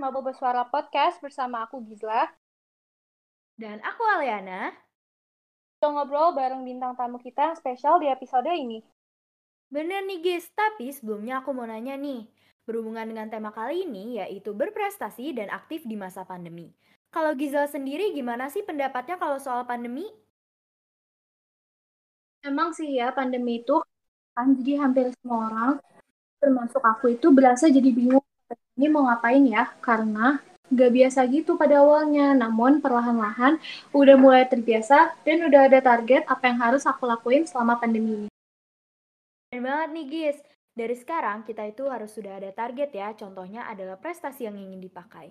Mabel Bersuara Podcast bersama aku Gizla. Dan aku Aliana. Kita ngobrol bareng bintang tamu kita yang spesial di episode ini. Bener nih guys, tapi sebelumnya aku mau nanya nih. Berhubungan dengan tema kali ini yaitu berprestasi dan aktif di masa pandemi. Kalau Gizal sendiri gimana sih pendapatnya kalau soal pandemi? Emang sih ya pandemi itu kan jadi hampir semua orang termasuk aku itu berasa jadi bingung ini mau ngapain ya karena gak biasa gitu pada awalnya namun perlahan-lahan udah mulai terbiasa dan udah ada target apa yang harus aku lakuin selama pandemi ini Keren banget nih guys dari sekarang kita itu harus sudah ada target ya contohnya adalah prestasi yang ingin dipakai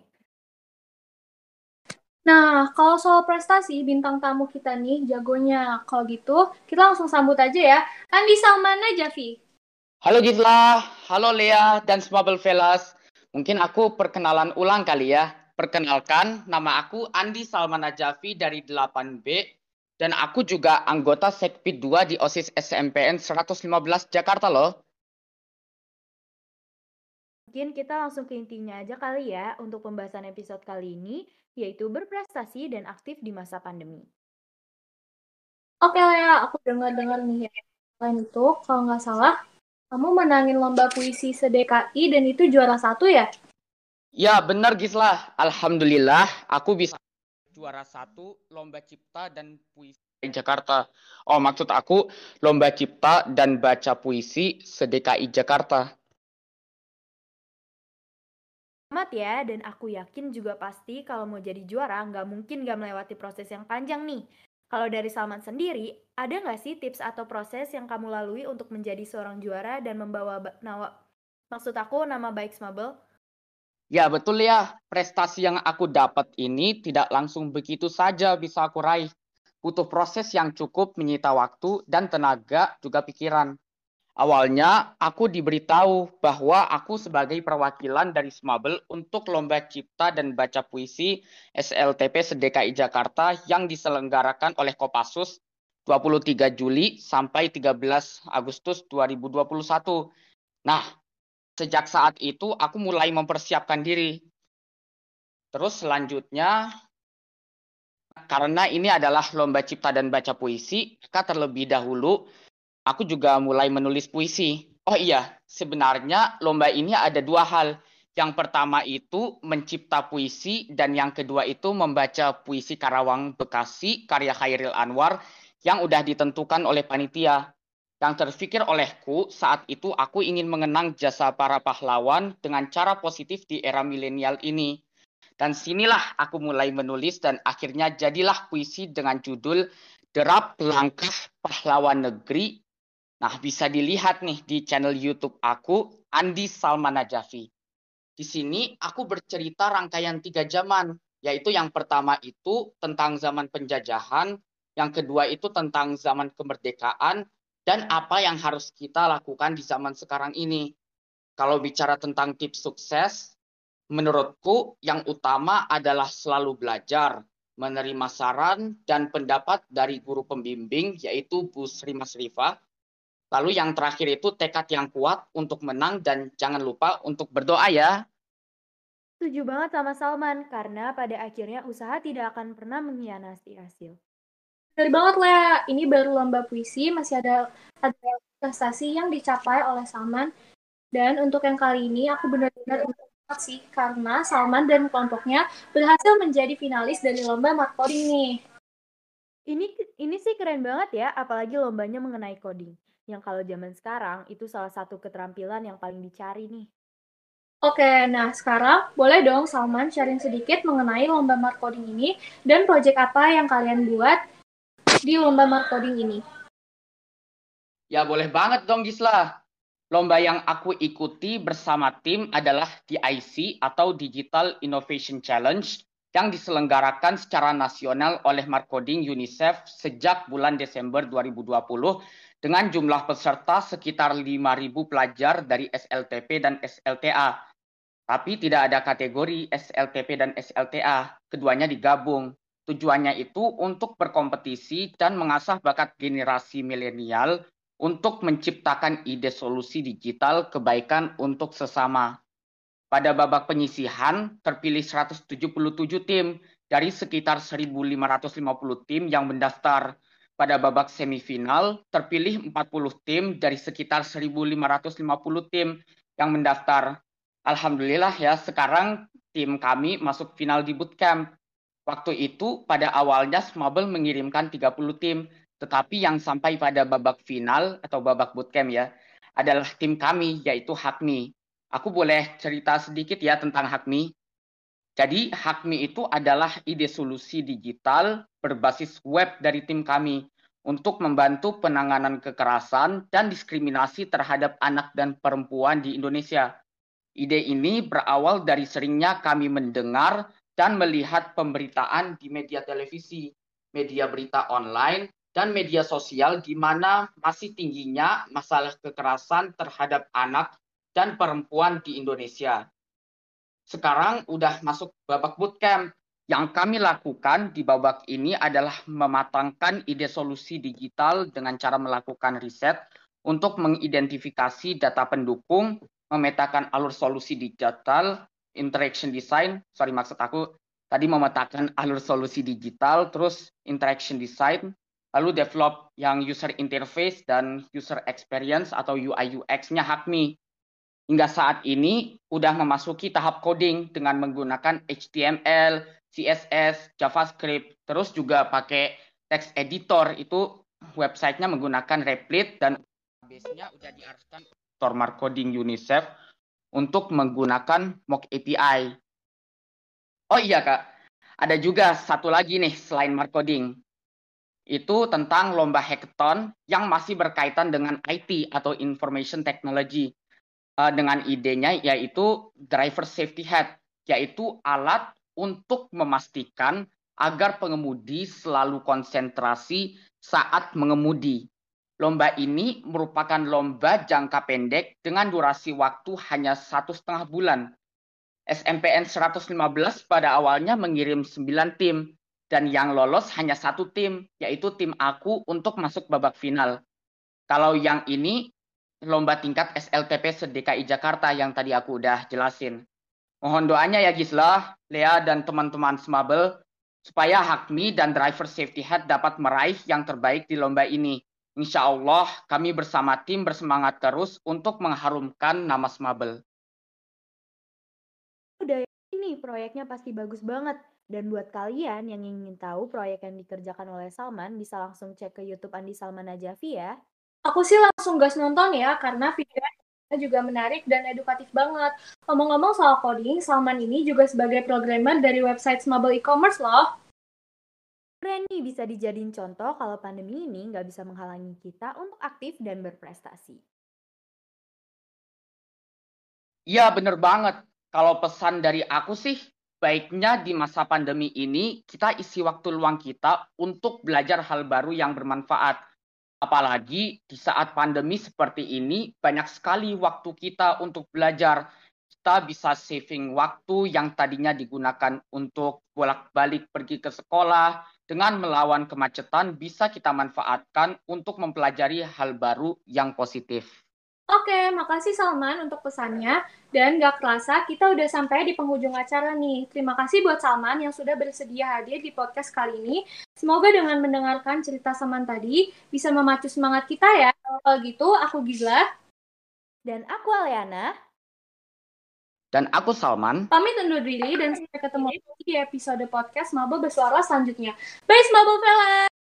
Nah, kalau soal prestasi, bintang tamu kita nih jagonya. Kalau gitu, kita langsung sambut aja ya. Andi Salmana Javi. Halo Gisla, halo Lea dan Smable Fellas. Mungkin aku perkenalan ulang kali ya. Perkenalkan, nama aku Andi Salmana Javi dari 8B dan aku juga anggota Sekpid 2 di OSIS SMPN 115 Jakarta loh. Mungkin kita langsung ke intinya aja kali ya untuk pembahasan episode kali ini, yaitu berprestasi dan aktif di masa pandemi. Oke Lea, aku dengar-dengar nih ya. Selain itu, kalau nggak salah, kamu menangin lomba puisi se-DKI dan itu juara satu ya? Ya, benar Gisla. Alhamdulillah, aku bisa juara satu lomba cipta dan puisi di Jakarta. Oh, maksud aku lomba cipta dan baca puisi se-DKI Jakarta. Selamat ya, dan aku yakin juga pasti kalau mau jadi juara nggak mungkin nggak melewati proses yang panjang nih. Kalau dari Salman sendiri, ada nggak sih tips atau proses yang kamu lalui untuk menjadi seorang juara dan membawa nama, maksud aku nama baik Smable? Ya betul ya, prestasi yang aku dapat ini tidak langsung begitu saja bisa aku raih. Butuh proses yang cukup menyita waktu dan tenaga juga pikiran. Awalnya aku diberitahu bahwa aku sebagai perwakilan dari Smabel untuk lomba cipta dan baca puisi SLTP Sedekai Jakarta yang diselenggarakan oleh Kopassus 23 Juli sampai 13 Agustus 2021. Nah, sejak saat itu aku mulai mempersiapkan diri. Terus selanjutnya karena ini adalah lomba cipta dan baca puisi, maka terlebih dahulu aku juga mulai menulis puisi. Oh iya, sebenarnya lomba ini ada dua hal. Yang pertama itu mencipta puisi dan yang kedua itu membaca puisi Karawang Bekasi karya Khairil Anwar yang udah ditentukan oleh panitia. Yang terfikir olehku saat itu aku ingin mengenang jasa para pahlawan dengan cara positif di era milenial ini. Dan sinilah aku mulai menulis dan akhirnya jadilah puisi dengan judul Derap Langkah Pahlawan Negeri Nah, bisa dilihat nih di channel YouTube aku, Andi Salman Najafi. Di sini aku bercerita rangkaian tiga zaman, yaitu yang pertama itu tentang zaman penjajahan, yang kedua itu tentang zaman kemerdekaan, dan apa yang harus kita lakukan di zaman sekarang ini. Kalau bicara tentang tips sukses, menurutku yang utama adalah selalu belajar, menerima saran dan pendapat dari guru pembimbing, yaitu Bu Sri Masrifah, Lalu yang terakhir itu tekad yang kuat untuk menang dan jangan lupa untuk berdoa ya. Setuju banget sama Salman, karena pada akhirnya usaha tidak akan pernah mengkhianati hasil. Dari banget lah, ini baru lomba puisi, masih ada, ada prestasi yang dicapai oleh Salman. Dan untuk yang kali ini, aku benar-benar sih, karena Salman dan kelompoknya berhasil menjadi finalis dari lomba Mark Coding nih. Ini, ini sih keren banget ya, apalagi lombanya mengenai coding yang kalau zaman sekarang itu salah satu keterampilan yang paling dicari nih. Oke, nah sekarang boleh dong Salman sharing sedikit mengenai lomba markoding ini dan proyek apa yang kalian buat di lomba markoding ini. Ya boleh banget dong Gisla. Lomba yang aku ikuti bersama tim adalah DIC atau Digital Innovation Challenge yang diselenggarakan secara nasional oleh Markoding UNICEF sejak bulan Desember 2020 dengan jumlah peserta sekitar 5.000 pelajar dari SLTP dan SLTA. Tapi tidak ada kategori SLTP dan SLTA, keduanya digabung. Tujuannya itu untuk berkompetisi dan mengasah bakat generasi milenial untuk menciptakan ide solusi digital kebaikan untuk sesama. Pada babak penyisihan, terpilih 177 tim dari sekitar 1.550 tim yang mendaftar. Pada babak semifinal, terpilih 40 tim dari sekitar 1.550 tim yang mendaftar. Alhamdulillah ya, sekarang tim kami masuk final di bootcamp. Waktu itu, pada awalnya Smabel mengirimkan 30 tim, tetapi yang sampai pada babak final atau babak bootcamp ya, adalah tim kami, yaitu Hakmi. Aku boleh cerita sedikit ya tentang Hakmi. Jadi Hakmi itu adalah ide solusi digital berbasis web dari tim kami untuk membantu penanganan kekerasan dan diskriminasi terhadap anak dan perempuan di Indonesia. Ide ini berawal dari seringnya kami mendengar dan melihat pemberitaan di media televisi, media berita online, dan media sosial di mana masih tingginya masalah kekerasan terhadap anak dan perempuan di Indonesia. Sekarang udah masuk babak bootcamp. Yang kami lakukan di babak ini adalah mematangkan ide solusi digital dengan cara melakukan riset untuk mengidentifikasi data pendukung, memetakan alur solusi digital, interaction design, sorry maksud aku tadi memetakan alur solusi digital, terus interaction design, lalu develop yang user interface dan user experience atau UI UX-nya Hakmi hingga saat ini sudah memasuki tahap coding dengan menggunakan HTML, CSS, JavaScript, terus juga pakai text editor itu websitenya menggunakan Replit dan base-nya sudah diarahkan Stormar Coding UNICEF untuk menggunakan mock API. Oh iya kak, ada juga satu lagi nih selain marcoding. Itu tentang lomba hackathon yang masih berkaitan dengan IT atau Information Technology uh, dengan idenya yaitu driver safety hat, yaitu alat untuk memastikan agar pengemudi selalu konsentrasi saat mengemudi. Lomba ini merupakan lomba jangka pendek dengan durasi waktu hanya satu setengah bulan. SMPN 115 pada awalnya mengirim 9 tim, dan yang lolos hanya satu tim, yaitu tim aku untuk masuk babak final. Kalau yang ini lomba tingkat SLTP seDKI Jakarta yang tadi aku udah jelasin. Mohon doanya ya Gisla, Lea, dan teman-teman Smabel, supaya Hakmi dan Driver Safety Hat dapat meraih yang terbaik di lomba ini. Insya Allah, kami bersama tim bersemangat terus untuk mengharumkan nama Smabel. Udah ini proyeknya pasti bagus banget. Dan buat kalian yang ingin tahu proyek yang dikerjakan oleh Salman, bisa langsung cek ke YouTube Andi Salman Najafi ya. Aku sih langsung gas nonton ya, karena videonya juga menarik dan edukatif banget. Ngomong-ngomong soal coding, Salman ini juga sebagai programmer dari website Smable e-commerce loh. Keren nih bisa dijadiin contoh kalau pandemi ini nggak bisa menghalangi kita untuk aktif dan berprestasi. Iya bener banget. Kalau pesan dari aku sih, baiknya di masa pandemi ini kita isi waktu luang kita untuk belajar hal baru yang bermanfaat Apalagi di saat pandemi seperti ini, banyak sekali waktu kita untuk belajar. Kita bisa saving waktu yang tadinya digunakan untuk bolak-balik pergi ke sekolah, dengan melawan kemacetan bisa kita manfaatkan untuk mempelajari hal baru yang positif. Oke, makasih Salman untuk pesannya. Dan gak kerasa kita udah sampai di penghujung acara nih. Terima kasih buat Salman yang sudah bersedia hadir di podcast kali ini. Semoga dengan mendengarkan cerita Salman tadi bisa memacu semangat kita ya. Kalau gitu, aku Gizla. Dan aku Aliana. Dan aku Salman. Pamit undur diri dan sampai ketemu lagi di episode podcast Mabel Bersuara selanjutnya. Bye Mabel Fella!